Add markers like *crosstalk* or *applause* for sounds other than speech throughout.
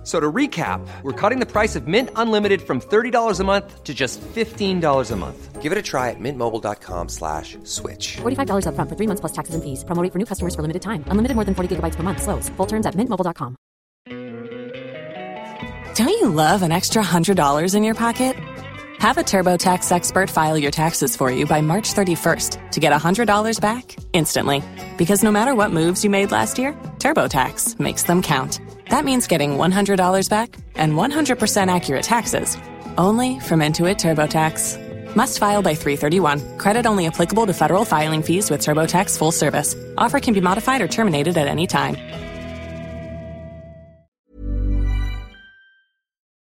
F- So to recap, we're cutting the price of Mint Unlimited from $30 a month to just $15 a month. Give it a try at mintmobile.com slash switch. $45 upfront for three months plus taxes and fees. Promo rate for new customers for limited time. Unlimited more than 40 gigabytes per month. Slows. Full terms at mintmobile.com. Don't you love an extra $100 in your pocket? Have a TurboTax expert file your taxes for you by March 31st to get $100 back instantly. Because no matter what moves you made last year, TurboTax makes them count. That means getting $100 back and 100% accurate taxes only from Intuit TurboTax. Must file by 331. Credit only applicable to federal filing fees with TurboTax full service. Offer can be modified or terminated at any time.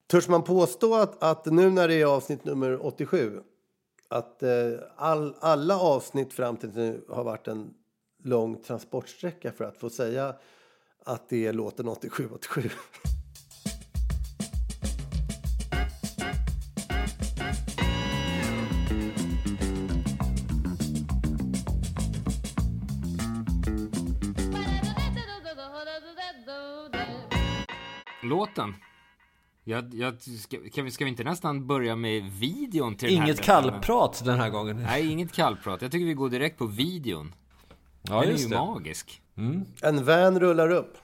Törs man påstå att, att nu när det är avsnitt nummer 87 att eh, all, alla avsnitt fram till nu har varit en lång transportsträcka för att få säga att det är låten 87-87? Låten. Jag, jag, ska, kan vi, ska vi inte nästan börja med videon till den här Inget kallprat den här gången. Nej, inget kallprat. Jag tycker vi går direkt på videon. Ja, den är ju det. magisk. En van rullar upp.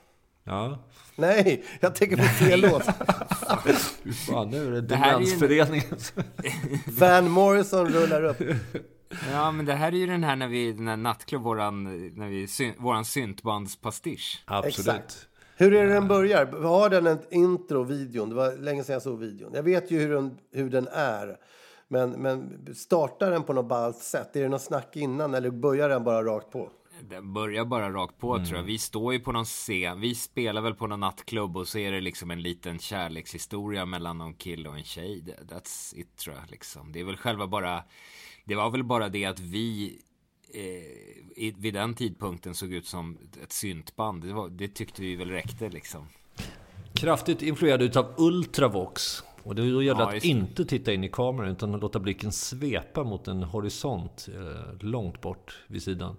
Ja. Nej, jag tänker på fel låt. *laughs* Fan, nu är det Det här är ju- Demensföreningen. *laughs* Van Morrison rullar upp. Ja, men det här är ju den här när vi, den här nattklubb, våran, när vi, våran syntbandspastisch. Absolut. Exakt. Hur är det den börjar? Har den ett intro, videon? Det var länge sedan jag såg videon. Jag vet ju hur den, hur den är. Men, men startar den på något ballt sätt? Är det något snack innan eller börjar den bara rakt på? Den börjar bara rakt på tror jag. Vi står ju på någon scen, vi spelar väl på någon nattklubb och så är det liksom en liten kärlekshistoria mellan någon kille och en tjej. That's it tror jag liksom. Det är väl själva bara, det var väl bara det att vi eh, vid den tidpunkten såg ut som ett syntband. Det, var, det tyckte vi väl räckte liksom. Kraftigt influerad utav Ultravox. Och det då gäller Ja, att inte titta in i kameran utan att låta blicken svepa mot en horisont eh, långt bort vid sidan.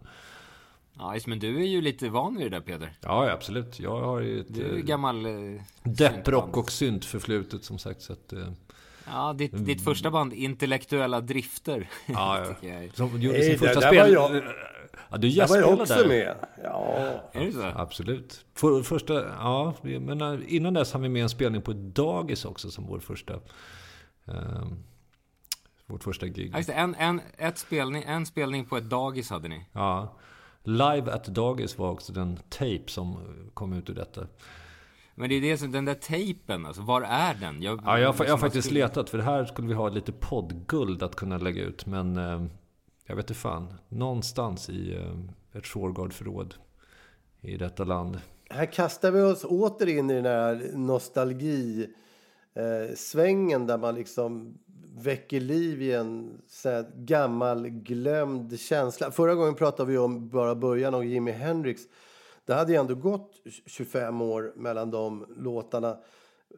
Ja, men du är ju lite van vid det där Peder. Ja, absolut. Jag har ju ett Du är ju eh, gammal eh, depprock och syntförflutet som sagt. Så att, eh, Ja, ditt, ditt första band, Intellektuella Drifter. *laughs* ja, ja. jag. Som gjorde sin det första där spel... var jag. Ja, du Där var jag också där. med. Ja. Är det så? Absolut. För, första, ja, men innan dess hann vi med en spelning på ett dagis också som vår första... Eh, vårt första gig. Ja, just det. En, en, ett spelning, en spelning på ett dagis hade ni. Ja. Live at Dagis var också den tape som kom ut ur detta. Men det är det som, den där tejpen, alltså, var är den? Jag, Ja, jag, jag har faktiskt skulle- letat, för det här skulle vi ha lite poddguld att kunna lägga ut. Men eh, jag vet inte fan. Någonstans i eh, ett Shurgard-förråd i detta land. Här kastar vi oss åter in i den här nostalgi eh, svängen där man liksom väcker liv i en så gammal glömd känsla. Förra gången pratade vi om bara början av Jimi Hendrix. Det hade ju ändå gått 25 år mellan de låtarna.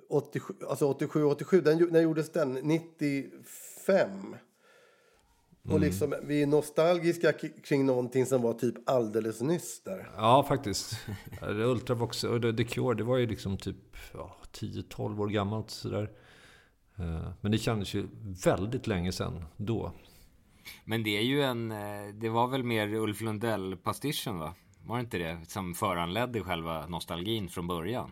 87, alltså 87, 87, den, när gjordes den? 95. Och liksom, vi är nostalgiska kring någonting som var typ alldeles nyss där. Ja, faktiskt. *laughs* Ultravox och The Cure, det var ju liksom typ ja, 10-12 år gammalt sådär. Eh, Men det kändes ju väldigt länge sedan då. Men det är ju en, eh, det var väl mer Ulf Lundell-pastischen va? Var det inte det som föranledde själva nostalgin från början?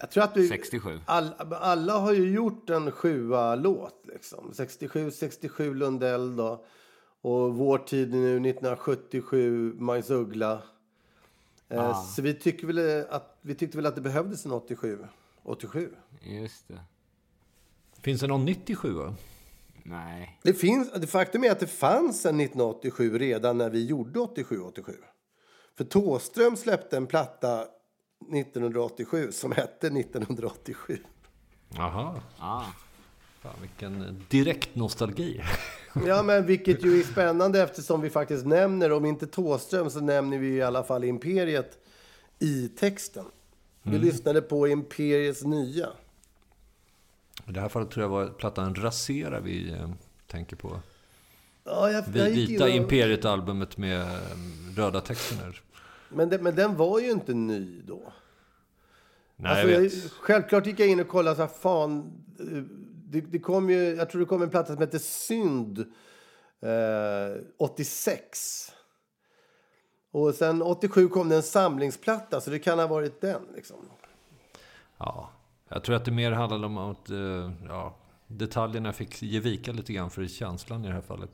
Jag tror att vi, 67. All, alla har ju gjort en sjua låt liksom. 67, 67 Lundell då. Och vår tid nu 1977 Majs Uggla. Eh, Så vi, tycker väl att, vi tyckte väl att det behövdes en 87. 87. Just det. Finns det någon 97 va? Nej. Det finns, det faktum är att det fanns en 1987 redan när vi gjorde 87-87. För Tåström släppte en platta 1987 som hette 1987. Jaha. Ah. Fan, vilken direkt nostalgi. *laughs* Ja, men vilket ju är spännande eftersom vi faktiskt nämner, om inte Tåström så nämner vi i alla fall Imperiet i texten. Vi lyssnade på Imperiets nya. I det här fallet tror jag var plattan Rasera vi eh, tänker på. Ja, jag, Vi, jag vita och- Imperiet-albumet med eh, röda texter. Men, det, men den var ju inte ny då. Nej, alltså, jag jag vet. självklart gick jag in och kollade så här, fan. eh, Det, det kom ju, jag tror det kom en platta som heter Synd eh, 86. Och sen 87 kom det en samlingsplatta, så det kan ha varit den. Liksom. Ja, jag tror att det mer handlade om att eh, ja, detaljerna fick ge vika lite grann för känslan i det här fallet.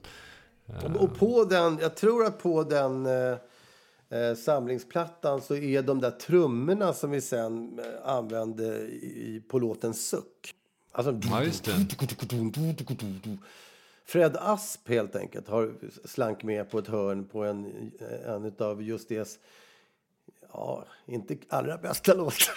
Och, på den, jag tror att på den eh, eh, samlingsplattan så är de där trummorna som vi sen eh, använde i, på låten Suck. Alltså, Ja, just det. Fred Asp helt enkelt har slank med på ett hörn på en, en av just det Ja, inte allra bästa låtar.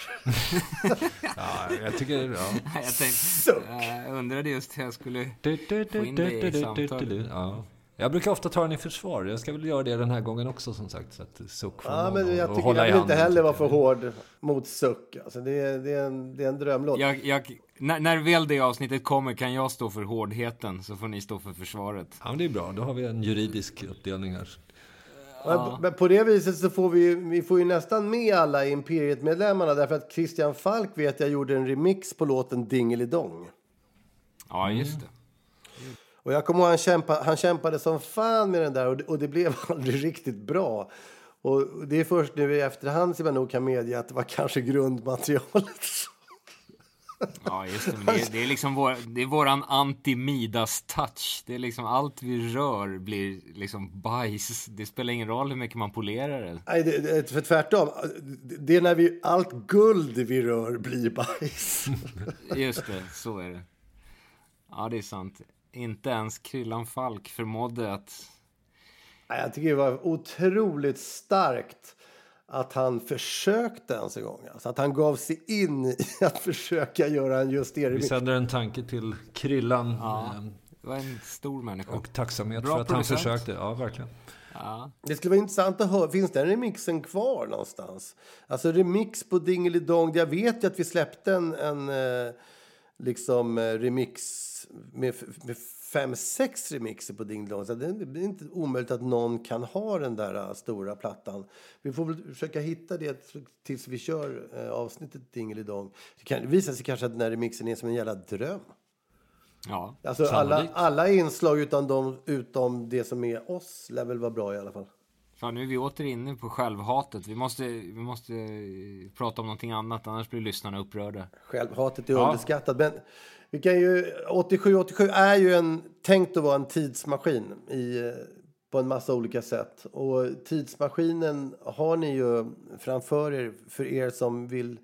*laughs* Ja, jag tycker... Ja. *laughs* Jag, tänkte, jag undrade just hur jag skulle Du, du, få in det i samtalet. Ja. Jag brukar ofta ta den i försvar. Jag ska väl göra det den här gången också som sagt. Så att suck Ja, men jag tycker hålla jag vill inte heller vara för hård mot Suck. Alltså, det, är, det, är en, det är en drömlåt. Jag, jag, när, när väl det avsnittet kommer kan jag stå för hårdheten, så får ni stå för försvaret. Ja, men det är bra. Då har vi en juridisk uppdelning här. Men- Men på det viset så får vi, vi får ju nästan med alla Imperiet-medlemmarna därför att Christian Falk vet jag gjorde en remix på låten Dingelidong. Ja, just det. Och jag kommer ihåg han, kämpa, han kämpade som fan med den där och det, och det blev *laughs* aldrig riktigt bra. Och det är först nu i efterhand som jag nog kan medge att det var kanske grundmaterialet. *laughs* Ja, just det. Men det, är, det är liksom vår, det är våran anti-Midas-touch. Det är liksom allt vi rör blir liksom bajs. Det spelar ingen roll hur mycket man polerar det. Nej, det, det, för tvärtom. Det är när vi, allt guld vi rör blir bajs. *laughs* Just det, så är det. Ja, det är sant. Inte ens Kryllan Falk förmådde att... Jag tycker det var otroligt starkt att han försökte ens en gång. Alltså att han gav sig in i *laughs* att försöka göra en just det. Vi sänder en tanke till Krillan. Ja, eh, det var en stor människa. Och tacksamhet Bra för att han producent. försökte. Ja, verkligen. Ja. Det skulle vara intressant att höra, finns den remixen kvar någonstans? Alltså remix på Dingelidong, jag vet ju att vi släppte en, en eh, liksom eh, remix med, med fem, sex remixer på Dingelidong. Så det är inte omöjligt att någon kan ha den där eh, stora plattan. Vi får väl försöka hitta det tills vi kör eh, avsnittet Dingelidong. Det kan visa sig kanske att den här remixen är som en jävla dröm. ja. Alltså alla, alla inslag utan, de, utom det som är oss lär väl vara bra i alla fall. Fan, nu är vi åter inne på självhatet. Vi måste, vi måste eh, prata om någonting annat, annars blir lyssnarna upprörda. Självhatet är underskattat. Men vi kan ju, 87-87 är ju en, tänkt att vara en tidsmaskin i, på en massa olika sätt. Och tidsmaskinen har ni ju framför er, för er som vill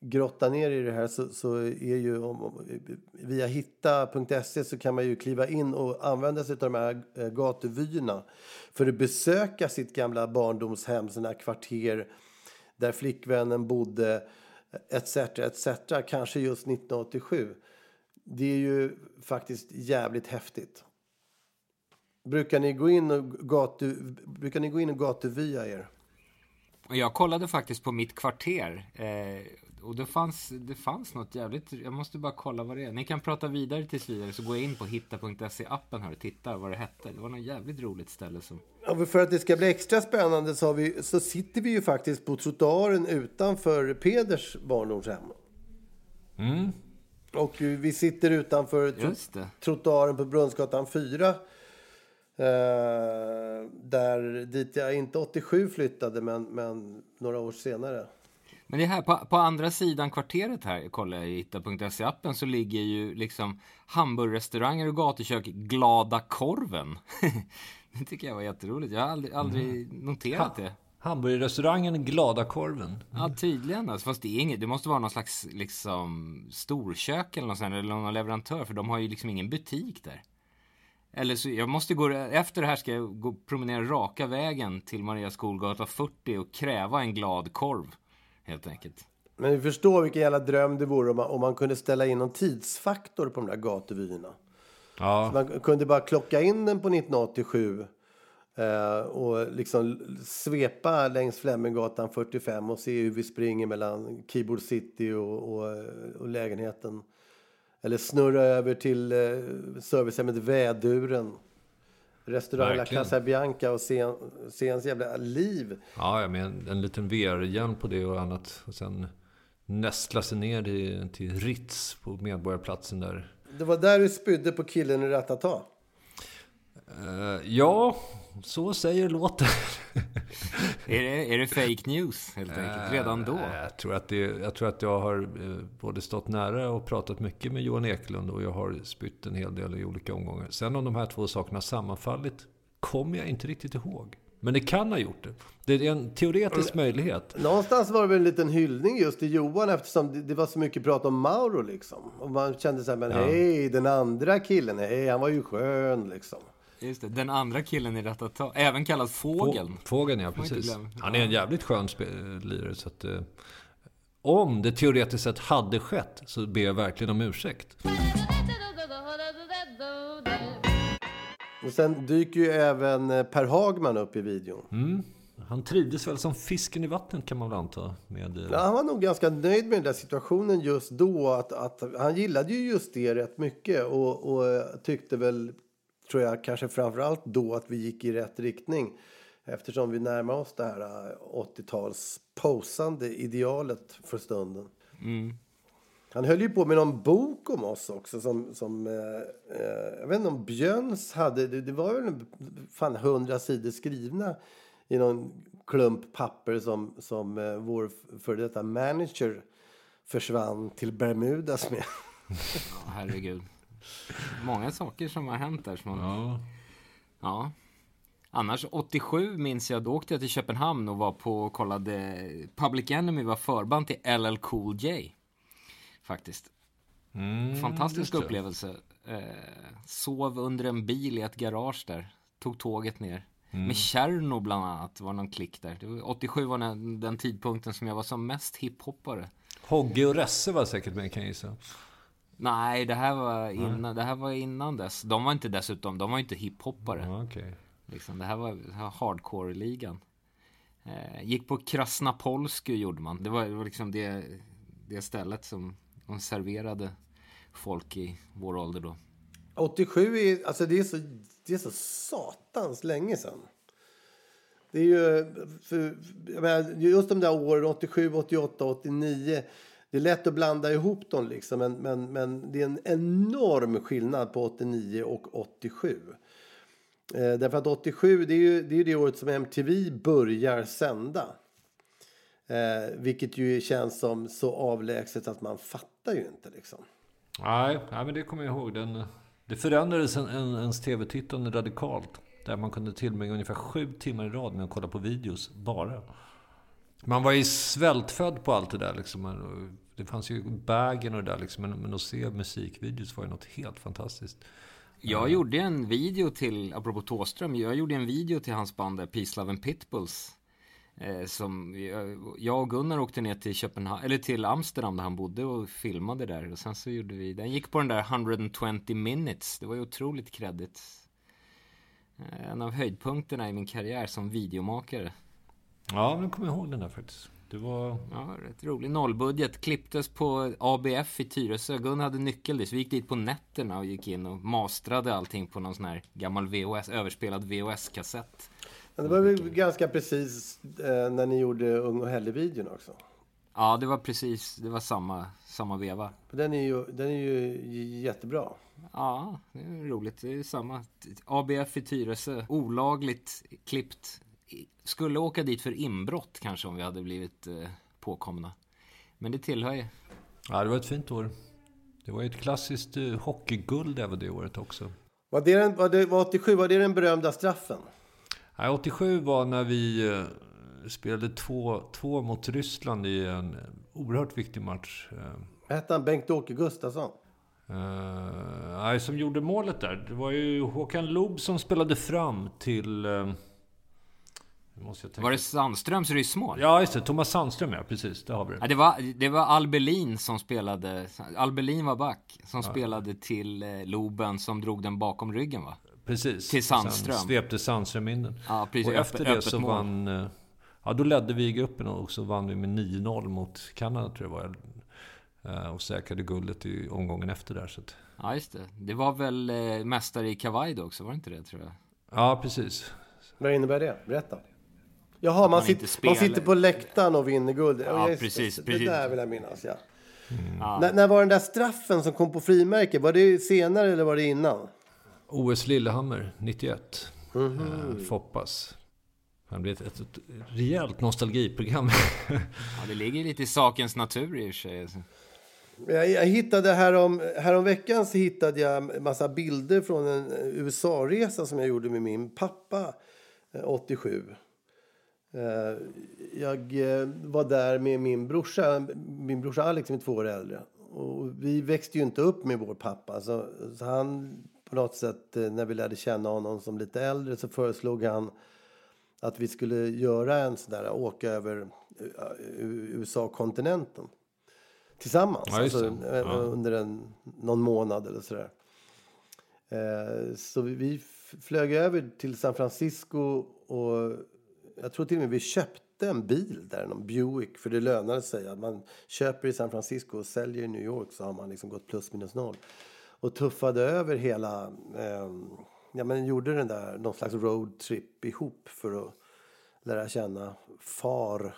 grotta ner i det här så, så är ju om, om, via hitta.se så kan man ju kliva in och använda sig av de här eh, gatuvyerna för att besöka sitt gamla barndomshem, sina kvarter där flickvännen bodde etc. etc. Kanske just 1987. Det är ju faktiskt jävligt häftigt. Brukar ni gå in och gatu, brukar ni gå in och gatuvya er? Jag kollade faktiskt på mitt kvarter. Eh, och det fanns, det fanns något jävligt... Jag måste bara kolla vad det är. Ni kan prata vidare tills vidare så går jag in på hitta.se-appen här och tittar vad det hette. Det var något jävligt roligt ställe som... Ja, för att det ska bli extra spännande så, vi, så sitter vi ju faktiskt på trottoaren utanför Peders barndomshem. Och vi sitter utanför tro, trottoaren på Brunnsgatan 4. Eh, där dit jag inte 87 flyttade, men, men några år senare. Men det här på, på andra sidan kvarteret här, kollar jag i hitta.se-appen, så ligger ju liksom hamburgerrestauranger och gatukök Glada Korven. *laughs* det tycker jag var jätteroligt. Jag har aldrig, aldrig noterat det. Hamburgerrestaurangen Glada Korven. Ja, tydligen. Alltså, fast det är inget. Det måste vara någon slags liksom, storkök eller något sånt, eller någon leverantör, för de har ju liksom ingen butik där. Eller så, jag måste gå, efter det här ska jag gå promenera raka vägen till Maria Skolgata 40 och kräva en glad korv. Helt enkelt. Men vi förstår vilken jävla dröm det vore om man, om man kunde ställa in någon tidsfaktor på de där gatuvyerna. Ja, Man kunde bara klocka in den på 1987. Eh, och liksom svepa längs Fleminggatan 45 och se hur vi springer mellan Keyboard City och, och, och lägenheten. Eller snurra över till eh, servicehemmet Väduren. Restaurang La. Casa Bianca och se, se ens jävla liv. Ja, med en, en liten VR-hjälm på det och annat. Och sen nästla sig ner i, till Ritz på Medborgarplatsen där. Det var där du spydde på killen i Ratata. Eh, ja, så säger låten. *laughs* Är det, är det fake news helt enkelt? Redan då? Eh, Jag tror, att det, jag tror att jag har eh, både stått nära och pratat mycket med Johan Eklund och jag har spytt en hel del i olika omgångar. Sen om de här två sakerna sammanfallit kommer jag inte riktigt ihåg. Men det kan ha gjort det. Det är en teoretisk möjlighet. Någonstans var det väl en liten hyllning just till Johan eftersom det, det var så mycket prat om Mauro liksom. Och man kände så här, men hej, den andra killen, hej, han var ju skön liksom. Just det, den andra killen i Ratata, även kallad Fågeln. Få- Fågeln, ja precis. Han är en jävligt skön lirare. Så att, eh, om det teoretiskt sett hade skett så ber jag verkligen om ursäkt. Och sen dyker ju även eh, Per Hagman upp i videon. Han trivdes väl som fisken i vattnet kan man väl anta. Med, eh, Ja, han var nog ganska nöjd med den där situationen just då. Att, att han gillade ju just det rätt mycket och, och eh, tyckte väl, tror jag, kanske framförallt då att vi gick i rätt riktning. Eftersom vi närmar oss det här eh, 80-tals posande idealet för stunden. Han höll ju på med någon bok om oss också som, som eh, eh, jag vet inte om Björns hade, det, det var väl fan hundra sidor skrivna i någon klump papper som, som eh, vår före detta manager försvann till Bermudas med. Herregud. Många saker som har hänt där. Som man... ja. Ja. Annars 87 minns jag, då åkte jag till Köpenhamn och var på och kollade Public Enemy var förband till LL Cool J. Faktiskt. Fantastisk just det. upplevelse. Eh, sov under en bil i ett garage där. Tog tåget ner. Med Cherno bland annat var någon klick där. Det var, 87 var den, den tidpunkten som jag var som mest hiphoppare. Hogge och Resse var säkert med kan jag gissa. Nej, det här var innan, det här var innan dess. De var inte dessutom, de var inte hiphoppare. Ja, okej. Liksom, det här var hardcore-ligan. Eh, gick på Krasnapolsky gjorde man. Det var, det var liksom det, det stället som de serverade folk i vår ålder då. 87 är, alltså det är så, det är så satans länge sedan. Det är ju, för, jag menar, just de där åren 87, 88, 89. Det är lätt att blanda ihop dem liksom. Men, men, men det är en enorm skillnad på 89 och 87. Eh, därför att 87 det är ju det, är ju det året som MTV börjar sända. Eh, vilket ju känns som så avlägset att man fattar ju inte liksom. Nej, nej, men det kommer jag ihåg. Den, det förändrades en, en, ens tv-tittande radikalt. Där man kunde tillbringa ungefär sju timmar i rad med att kolla på videos bara. Man var ju svältfödd på allt det där liksom. Det fanns ju bagen och det där liksom. Men, men att se musikvideos var ju något helt fantastiskt. Jag gjorde en video till, apropå Thåström, jag gjorde en video till hans band där, Peace, Love and Pitbulls. Eh, som jag, jag och Gunnar åkte ner till Köpenhamn, eller till Amsterdam där han bodde och filmade där. Och sen så gjorde vi, den gick på den där 120 minutes. Det var ju otroligt kreddigt. Eh, En av höjdpunkterna i min karriär som videomakare. Ja, men kommer jag ihåg den där faktiskt. Det var... Ja, rätt rolig. Nollbudget. Klipptes på ABF i Tyresö. Gunnar hade nyckel dit. Så vi gick dit på nätterna och gick in och mastrade allting på någon sån här gammal VHS, överspelad VHS-kassett. Men det var väl ganska precis eh, när ni gjorde Ung och Helle-videon också. Ja, det var precis, det var samma, samma veva. Den är ju, den är ju jättebra. Ja, det är roligt. Det är samma. ABF i Tyresö. Olagligt klippt. Skulle åka dit för inbrott kanske om vi hade blivit eh, påkomna. Men det tillhör ju. Ja, det var ett fint år. Det var ju ett klassiskt uh, hockeyguld även det året också. Var det, den, var det var 87, var det den berömda straffen? Nej, 87 var när vi eh, spelade två, två mot Ryssland i en oerhört viktig match. Eh, Hette han Bengt-Åke Gustafsson? eh, nej, som gjorde målet där. Det var ju Håkan Loob som spelade fram till... eh, nu måste jag tänka. Var det Sandströms ryssmål? Ja, just det. Thomas Sandström, ja. Precis. Det har vi Ja, det. det var, det var Albelin som spelade, Albelin var back, som spelade till eh, Loben som drog den bakom ryggen va? Precis. Till Sandström. Sen svepte Sandström in den. Ja, precis. Och Öppet- efter det öppet så mål. vann... eh, Ja, då ledde vi i gruppen och så vann vi med 9-0 mot Kanada, tror jag det var. Eh, Och säkrade guldet i omgången efter där. Så att, Ja, just det. Det var väl mästare i kavaj då också, var det inte det tror jag? ja, precis. Vad innebär det? Berätta. Jaha, man, man sitter, man sitter på läktaren och vinner guld. Ja, just det. precis, Det precis. där vill jag minnas, ja. Ja. När, när var den där straffen som kom på frimärke? Var det senare eller var det innan? OS Lillehammer 91. Mhm. Eh, Foppas. Det blir ett, ett, ett rejält nostalgiprogram. *laughs* ja, det ligger lite i sakens natur i och för sig. alltså. Jag, jag hittade härom, härom veckan så hittade jag massa bilder från en USA-resa som jag gjorde med min pappa eh, 87. Eh, Jag eh, var där med min brorsa, min brorsa Alex som är två år äldre. Och vi växte ju inte upp med vår pappa. Så, så han på något sätt, eh, när vi lärde känna honom som lite äldre så föreslog han att vi skulle göra en sån där, åka över USA-kontinenten tillsammans. Ja, alltså, Ja. Under en, någon månad eller sådär. Så vi, flög över till San Francisco och jag tror till och med vi köpte en bil där, någon Buick, för det lönade sig. Att man köper i San Francisco och säljer i New York så har man liksom gått plus minus noll. Och tuffade över hela, eh, ja men gjorde den där, någon slags roadtrip ihop för att lära känna far.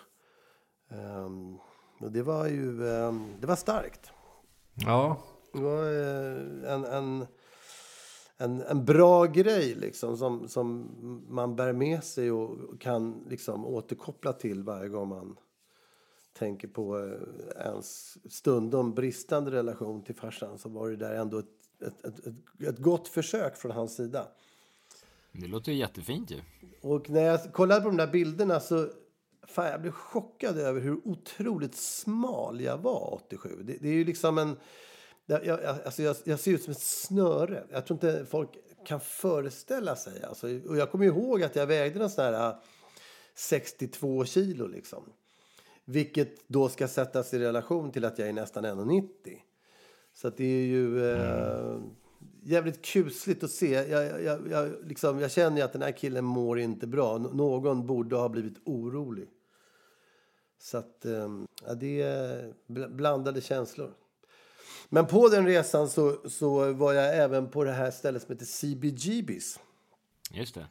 Ehm, och det var ju, ehm, det var starkt. ja, Det var eh, en, en, en, en bra grej liksom som, som man bär med sig och kan liksom återkoppla till varje gång man tänker på eh, ens stundom bristande relation till farsan så var det där ändå ett, ett, ett, ett, ett gott försök från hans sida. Det låter ju jättefint ju. Och när jag kollade på de där bilderna så fan, jag blev chockad över hur otroligt smal jag var 87. Det, det är ju liksom en... Jag, jag, alltså jag, jag ser ut som ett snöre. Jag tror inte folk kan föreställa sig. Alltså, och jag kommer ihåg att jag vägde någon sån här 62 kilo liksom. Vilket då ska sättas i relation till att jag är nästan 1,90. Så det är ju eh, jävligt kusligt att se. Jag, jag, jag, liksom, jag känner att den här killen mår inte bra. N- någon borde ha blivit orolig. Så att, eh, det är bl- blandade känslor. Men på den resan så, så var jag även på det här stället som heter CBGBs. Just det.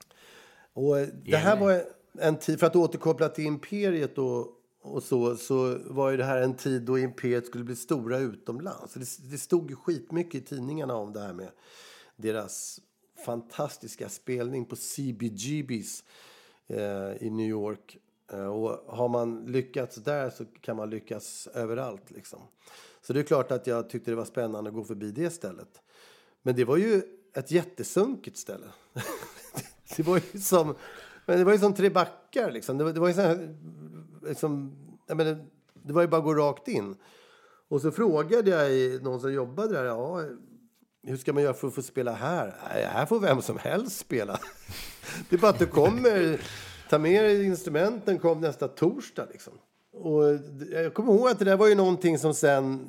Och det här var en tid, för att återkoppla till Imperiet och, och så, så var ju det här en tid då Imperiet skulle bli stora utomlands. Det, det stod ju skitmycket i tidningarna om det här med deras fantastiska spelning på CBGBs eh, i New York. Eh, och har man lyckats där så kan man lyckas överallt liksom. Så det är klart att jag tyckte det var spännande att gå förbi det stället. Men det var ju ett jättesunkigt ställe. *laughs* det var ju som, men det var ju som tre backar liksom. Det var, det var ju så här, liksom, jag menar, det var ju bara att gå rakt in. Och så frågade jag någon som jobbade där, ja, hur ska man göra för att få spela här? Nej, här får vem som helst spela. *laughs* det är bara att du kommer, ta med dig instrumenten, kom nästa torsdag liksom. Och jag kommer ihåg att det där var ju någonting som sen,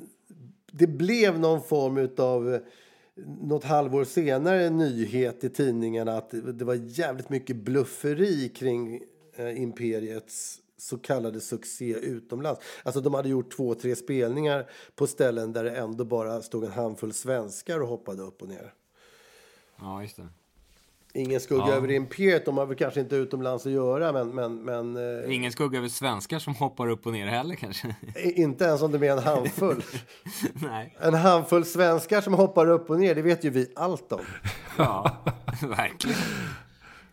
det blev någon form av något halvår senare en nyhet i tidningarna att det var jävligt mycket blufferi kring eh, Imperiets så kallade succé utomlands. Alltså de hade gjort två, tre spelningar på ställen där det ändå bara stod en handfull svenskar och hoppade upp och ner. Ja, just det. Ingen skugga över Imperiet, de har väl kanske inte utomlands att göra men, men, men eh, Ingen skugga över svenskar som hoppar upp och ner heller kanske. inte ens om det är en handfull. *laughs* Nej. En handfull svenskar som hoppar upp och ner, det vet ju vi allt om. Ja, *laughs* verkligen.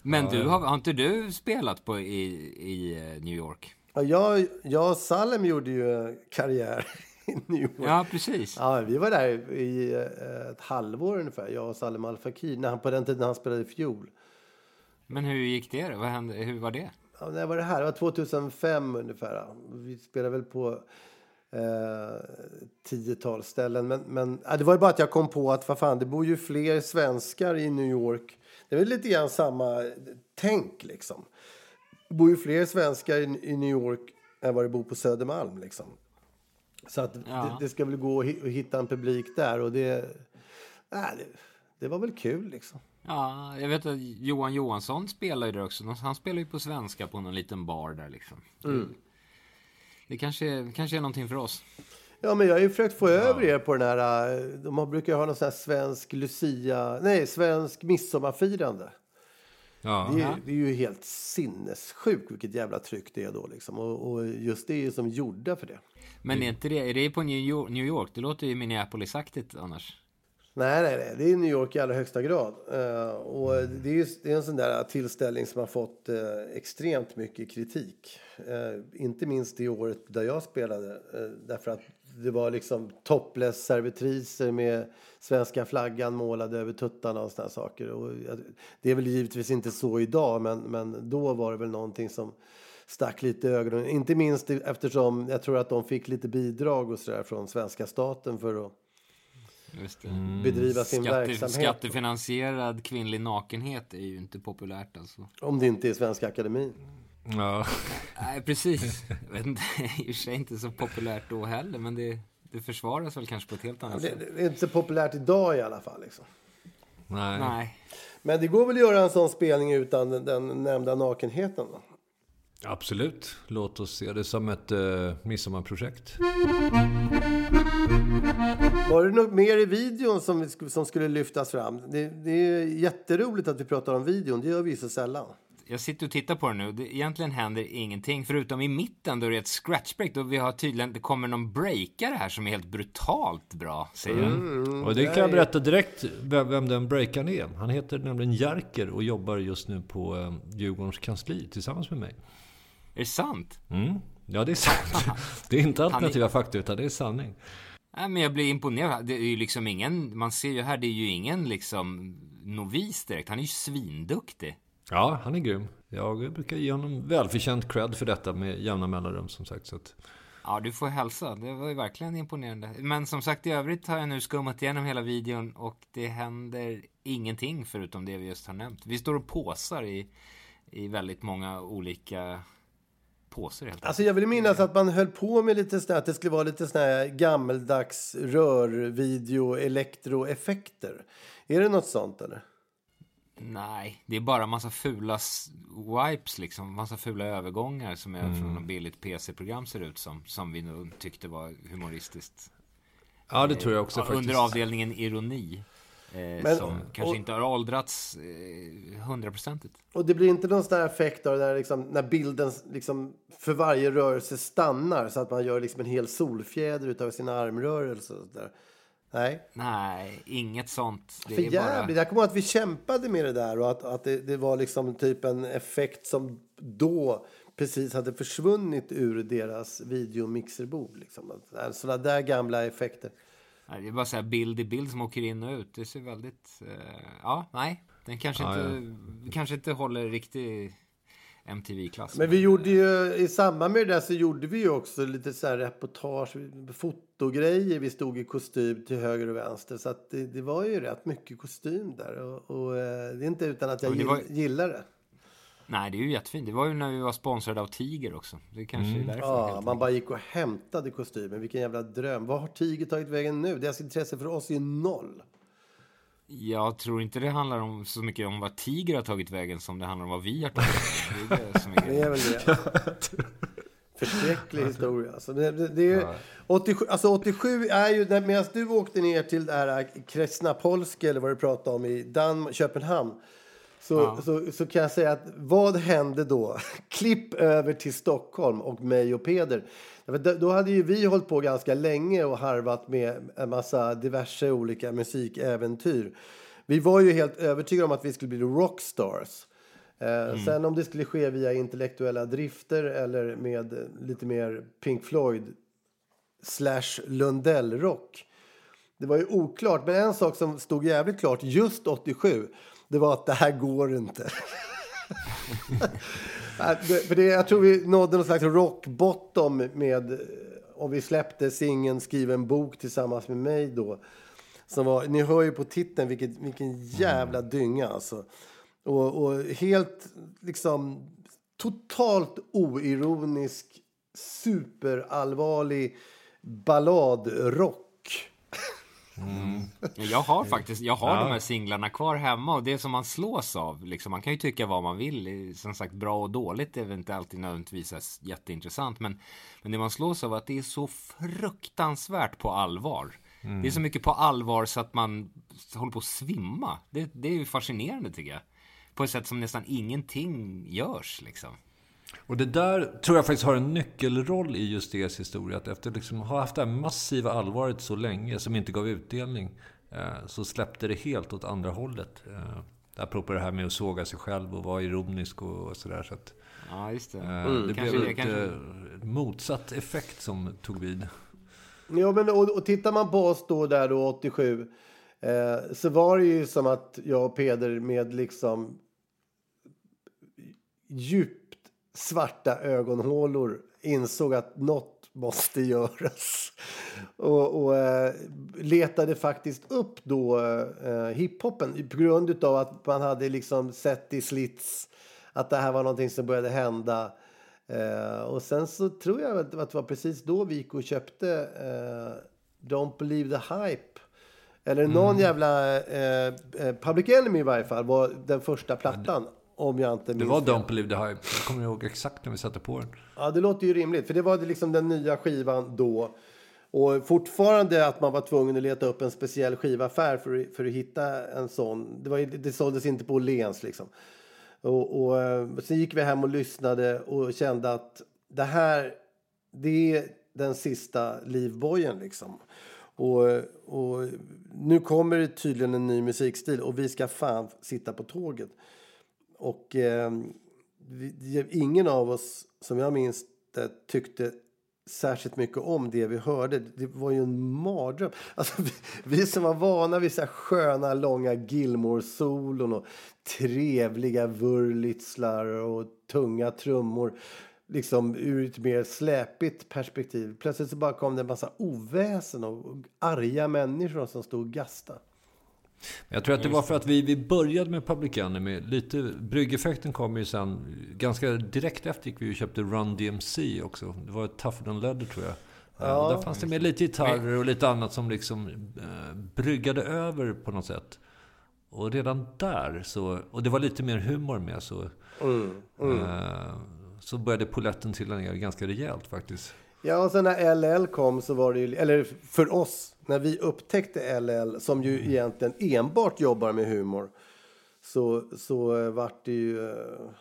Men du, har, har inte du spelat på i, i eh, New York? Ja, jag, jag och Salem gjorde ju karriär New York. Ja, precis. Ja, vi var där i eh, ett halvår ungefär, jag och Salem Al Fakir, när han, på den tiden han spelade fiol. Men hur gick det då? Vad hände? Hur var det? Ja, när var det här? Det var 2005 ungefär. Vi spelade väl på eh, tiotal ställen. Men, men ja, det var ju bara att jag kom på att vad fan, det bor ju fler svenskar i New York. Det är väl lite grann samma tänk liksom. Det bor ju fler svenskar i, i New York än vad det bor på Södermalm liksom. Så att Ja. det, det ska väl gå att hi- att hitta en publik där och det... Nej, det det var väl kul liksom. Ja, jag vet att Johan Johansson spelar ju där också. Han spelar ju på svenska på någon liten bar där liksom. Mm. Det kanske, kanske är någonting för oss. Ja, men jag har ju försökt få över er på den här... De brukar ha någon sån här svensk Lucia... Nej, svensk midsommarfirande. Ja. Det är, det är ju helt sinnessjukt vilket jävla tryck det är då liksom. Och, och just det är ju som gjorda för det. Men är inte det, är det på New York? New York? Det låter ju Minneapolis-aktigt annars. Nej, nej, nej. Det är New York i allra högsta grad. Eh, och det är, ju, det är en sån där tillställning som har fått eh, extremt mycket kritik. Eh, inte minst det året där jag spelade. Därför att det var liksom topless servitriser med svenska flaggan målad över tuttarna och såna saker. Och det är väl givetvis inte så idag, men, men då var det väl någonting som stack lite i ögonen. Inte minst eftersom jag tror att de fick lite bidrag och så där från svenska staten för att Just det. bedriva sin Skatte, verksamhet. skattefinansierad kvinnlig nakenhet är ju inte populärt alltså. Om det inte är Svenska Akademin. Ja. Nej, precis. Jag vet inte, *laughs* i och för sig inte så populärt då heller, men det, det försvaras väl kanske på ett helt annat Det, sätt. det är inte så populärt idag i alla fall. Liksom. Nej. Nej. Men det går väl att göra en sån spelning utan den, den nämnda nakenheten? Då? Absolut. Låt oss se det som ett uh, midsommarprojekt. Var det något mer i videon som, vi sk- som skulle lyftas fram? Det, det är jätteroligt att vi pratar om videon. Det gör vi så sällan. Jag sitter och tittar på den nu. Det, egentligen händer ingenting. Förutom i mitten då det är ett scratchbreak. Då vi har tydligen, det kommer någon breakare här som är helt brutalt bra, säger han. Och det kan jag berätta direkt vem, vem den breakaren är. Han heter nämligen Jerker och jobbar just nu på eh, Djurgårdens kansli tillsammans med mig. Är det sant? Mm. Ja, det är sant. *laughs* Det är inte alternativa fakta, utan det är sanning. Nej, men jag blir imponerad. Det är ju liksom ingen, man ser ju här, det är ju ingen liksom novis direkt. Han är ju svinduktig. Ja, han är grym. Jag brukar ge honom välförtjänt cred för detta med jämna mellanrum som sagt. Så att, Ja, du får hälsa. Det var ju verkligen imponerande. Men som sagt, i övrigt har jag nu skummat igenom hela videon och det händer ingenting förutom det vi just har nämnt. Vi står och påsar i, i väldigt många olika påsar helt. Alltså jag vill minnas att man höll på med lite sån här, att det skulle vara lite sån här gammeldags rörvideo, elektroeffekter. Är det något sånt eller? Nej, det är bara massa fula wipes liksom. Massa fula övergångar som är från något billigt PC-program ser ut som. Som vi nog tyckte var humoristiskt. ja, det tror jag också Ja, faktiskt. Under avdelningen ironi. Eh, Men- som kanske och- inte har åldrats eh, hundraprocentigt. Och det blir inte någon sån här effekt av där liksom, när bilden liksom för varje rörelse stannar så att man gör liksom en hel solfjäder utav sina armrörelser och sådär. Nej, Nej, inget sånt. Det för är jävligt. bara... Jag kommer ihåg att vi kämpade med det där och att, att det, det var liksom typ en effekt som då precis hade försvunnit ur deras videomixerbord. Liksom. Att- Sådana där gamla effekter. Nej, det är bara så här bild i bild som åker in och ut. Det ser väldigt... Eh, ja, nej. Den kanske, Ja, inte, kanske inte håller riktig MTV-klass. Men vi gjorde ju, i samband med det så gjorde vi ju också lite så här reportage, fotogrejer. Vi stod i kostym till höger och vänster. Så att det, det var ju rätt mycket kostym där. Och, och eh, det är inte utan att jag men det var- gillar det. Nej, det är ju jättefint. Det var ju när vi var sponsrade av Tiger också. Det kanske är därför. Mm. Ja, man enkelt. bara gick och hämtade kostymen. Vilken jävla dröm. Vad har Tiger tagit vägen nu? Deras intresse för oss är ju noll. Jag tror inte det handlar om så mycket om vad Tiger har tagit vägen som det handlar om vad vi har tagit vägen. Det är det *laughs* som är Det grejen. är väl det. Förskräcklig historia. Alltså, det, det, det är, 87, alltså 87 är ju, när- medan du åkte ner till det här Kresnapolska eller vad du pratade om i Dan, Köpenhamn. Så, så, så kan jag säga att vad hände då? *laughs* Klipp över till Stockholm och mig och Peder. Då hade ju vi hållit på ganska länge och harvat med en massa diverse olika musikäventyr. Vi var ju helt övertygade om att vi skulle bli rockstars. Eh, Sen om det skulle ske via intellektuella drifter eller med lite mer Pink Floyd slash Lundell-rock. Det var ju oklart, men en sak som stod jävligt klart just 87 det var att det här går inte. *laughs* *laughs* För det, jag tror vi nådde någon slags rock bottom med, och vi släppte singeln Skriv en bok tillsammans med mig då. Som var, ni hör ju på titeln vilket, vilken jävla dynga alltså. Och, och helt liksom totalt oironisk, superallvarlig balladrock. Jag har *laughs* faktiskt, jag har Ja. de här singlarna kvar hemma och det som man slås av. Liksom, man kan ju tycka vad man vill. Som sagt, bra och dåligt är väl inte alltid nödvändigtvis jätteintressant. Men, men det man slås av är att det är så fruktansvärt på allvar. Det är så mycket på allvar så att man håller på att svimma. Det, det är ju fascinerande tycker jag. På ett sätt som nästan ingenting görs liksom. Och det där tror jag faktiskt har en nyckelroll i just deras historia. Att efter liksom ha haft det här massiva allvaret så länge, som inte gav utdelning, eh, så släppte det helt åt andra hållet. Eh, apropå det här med att såga sig själv och vara ironisk och, och sådär. Så att, Ja, just det. eh, det Kanske blev det, ett kanske- motsatt effekt som tog vid. Ja, men och, och tittar man på oss då där då 87 eh, så var det ju som att jag och Peder med liksom djupt svarta ögonhålor insåg att något måste göras. Och, och eh, letade faktiskt upp då eh, hiphopen på grund av att man hade liksom sett i slits att det här var någonting som började hända. Eh, och sen så tror jag att det var precis då vi gick och köpte eh, Don't Believe the Hype. Eller någon jävla eh, eh, Public Enemy i varje fall var den första plattan. Om jag inte Det minns var fel. Don't Believe the Hype. Jag kommer ihåg exakt när vi satte på den. Ja, det låter ju rimligt. För det var liksom den nya skivan då. Och fortfarande att man var tvungen att leta upp en speciell skivaffär för, för att hitta en sån. Det, var, det såldes inte på Åhléns liksom. Och, och eh, sen gick vi hem och lyssnade och kände att det här, det är den sista livbojen liksom. Och, och nu kommer det tydligen en ny musikstil och vi ska fan sitta på tåget. Och eh, vi, ingen av oss, som jag minns det, tyckte särskilt mycket om det vi hörde. Det var ju en mardröm. *laughs* Alltså, vi, vi som var vana vid så här sköna, långa Gilmore-solon och trevliga Wurlitzlar och tunga trummor liksom ur ett mer släpigt perspektiv. Plötsligt så bara kom det en massa oväsen och och arga människor som stod och gastade. Jag tror att det var för att vi, vi började med Public Enemy. Lite, bryggeffekten kom ju sen. Ganska direkt efter gick vi och köpte Run DMC också. Det var ett Tougher Than Leather tror jag. Ja, och där fanns det med lite gitarrer och lite annat som liksom eh, bryggade över på något sätt. Och redan där så, och det var lite mer humor med så, Eh, så började poletten trilla ner ganska rejält faktiskt. Ja, och sen när LL kom så var det ju, eller för oss, när vi upptäckte LL som ju egentligen enbart jobbar med humor. Så, så eh, vart det ju, eh,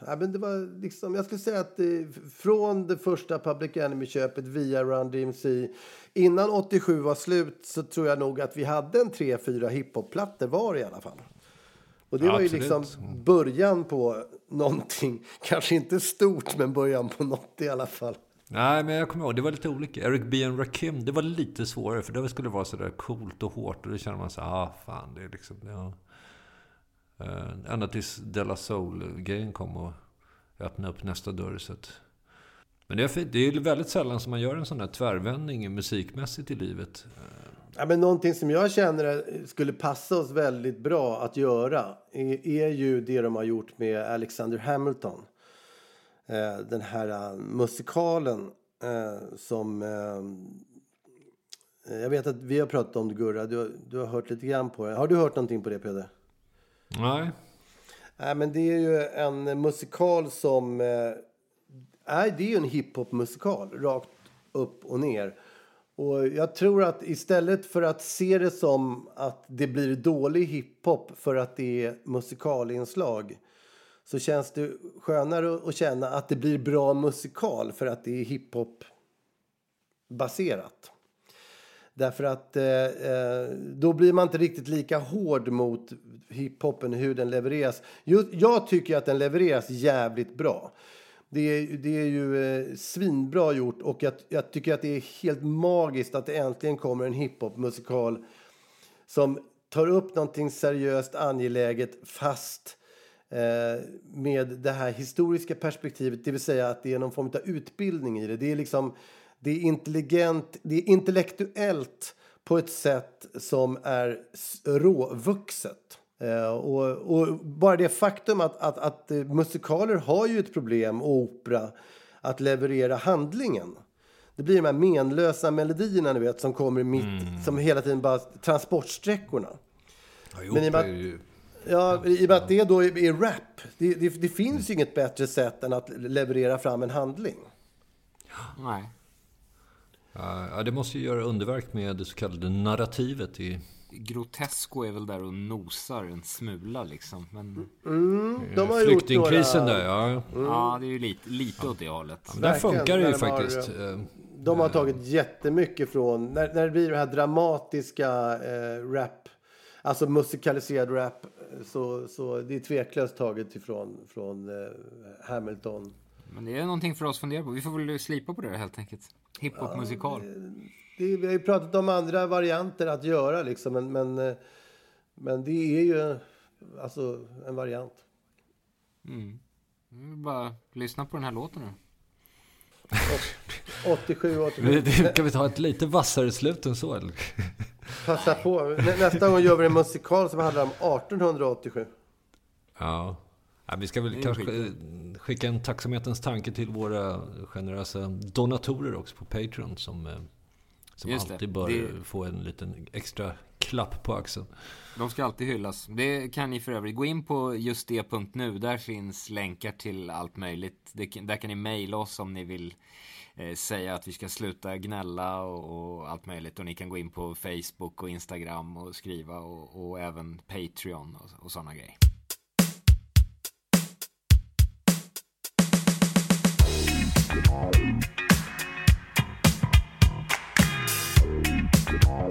ja, men det var liksom, jag skulle säga att det, från det första Public Enemy-köpet via Run DMC, innan 87 var slut så tror jag nog att vi hade en tre, fyra hiphop-plattor var i alla fall. Och det Ja, var ju absolut. liksom början på någonting, *laughs* kanske inte stort men början på något i alla fall. Nej, men jag kommer ihåg, det var lite olika. Eric B. and Rakim, det var lite svårare. För det skulle vara sådär coolt och hårt. Och då känner man så ah fan, det är liksom... Ja. Eh, ända tills Della Soul-grejen kom och öppnade upp nästa dörr. Så att... Men det är, fint. det är väldigt sällan som man gör en sån här tvärvändning musikmässigt i livet. Ja, men någonting som jag känner skulle passa oss väldigt bra att göra är, är ju det de har gjort med Alexander Hamilton. Eh, den här eh, musikalen eh, som... Jag vet att vi har pratat om det, Gurra. Du, har- du har hört lite grann på det. Har du hört någonting på det, Peder? Nej. Nej, men det är ju en musikal som... Nej, det är ju en hiphop-musikal, rakt upp och ner. Och jag tror att istället för att se det som att det blir dålig hiphop för att det är musikalinslag så känns det skönare att känna att det blir bra musikal för att det är hiphop baserat. Därför att eh, eh, då blir man inte riktigt lika hård mot hiphopen hur den levereras. Just, jag tycker att den levereras jävligt bra. Det är, det är ju eh, svinbra gjort och jag, jag tycker att det är helt magiskt att det äntligen kommer en hiphopmusikal som tar upp någonting seriöst angeläget fast eh, med det här historiska perspektivet, det vill säga att det är någon form av utbildning i det. Det är liksom det är intelligent, det är intellektuellt på ett sätt som är råvuxet. Eh, och, och bara det faktum att, att, att eh, musikaler har ju ett problem, och opera, att leverera handlingen. Det blir de här menlösa melodierna ni vet som kommer mitt, som hela tiden bara transportsträckorna. Ja, jo, Men i och med ju- Ja, i och med att det då är, är rap. Det, det, det finns ju inget bättre sätt än att leverera fram en handling. Nej. Ja, det måste ju göra underverk med det så kallade narrativet i Grotesco är väl där och nosar en smula liksom. Men De har gjort flyktingkrisen några, där. Ja. ja, det är ju lite, lite åt det hållet. Men där funkar det ju de har- faktiskt. Eh, De har tagit jättemycket från, när, när det blir det här dramatiska eh, rap, alltså musikaliserad rap, eh, så, så det är tveklöst taget ifrån från eh, Hamilton. Men det är någonting för oss att fundera på. Vi får väl slipa på det helt enkelt. Hiphop-musikal. Det, vi har ju pratat om andra varianter att göra liksom, men, men, eh, men det är ju alltså en variant. Mm. Bara lyssna på den här låten nu. 87, 87. Kan vi ta ett lite vassare slut än så? Eller? Passa på. Nä, nästa gång gör vi en musikal som handlar om 1887. Ja. ja. Vi ska väl är kanske eh, skicka en tacksamhetens tanke till våra generösa donatorer också på Patreon som, eh, som Just det. alltid bör Det- få en liten extra klapp på axeln. De ska alltid hyllas. Det kan ni för övrigt gå in på just det.nu. Där finns länkar till allt möjligt. Det, där kan ni mejla oss om ni vill Eh, säga att vi ska sluta gnälla och, och allt möjligt. Och ni kan gå in på Facebook och Instagram och skriva och, och även Patreon och, och sådana grejer. Minns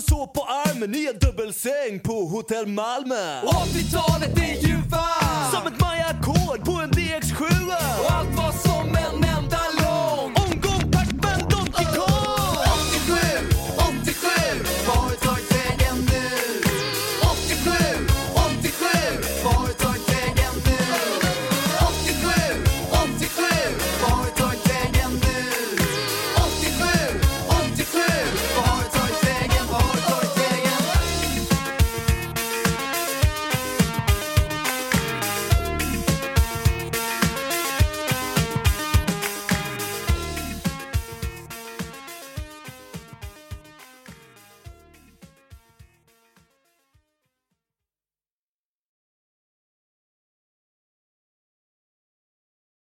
som sov på armen i en dubbelsäng på Hotell Malmö. Och 80-talet är ju varmt som ett majakord på en DX7. Och allt var som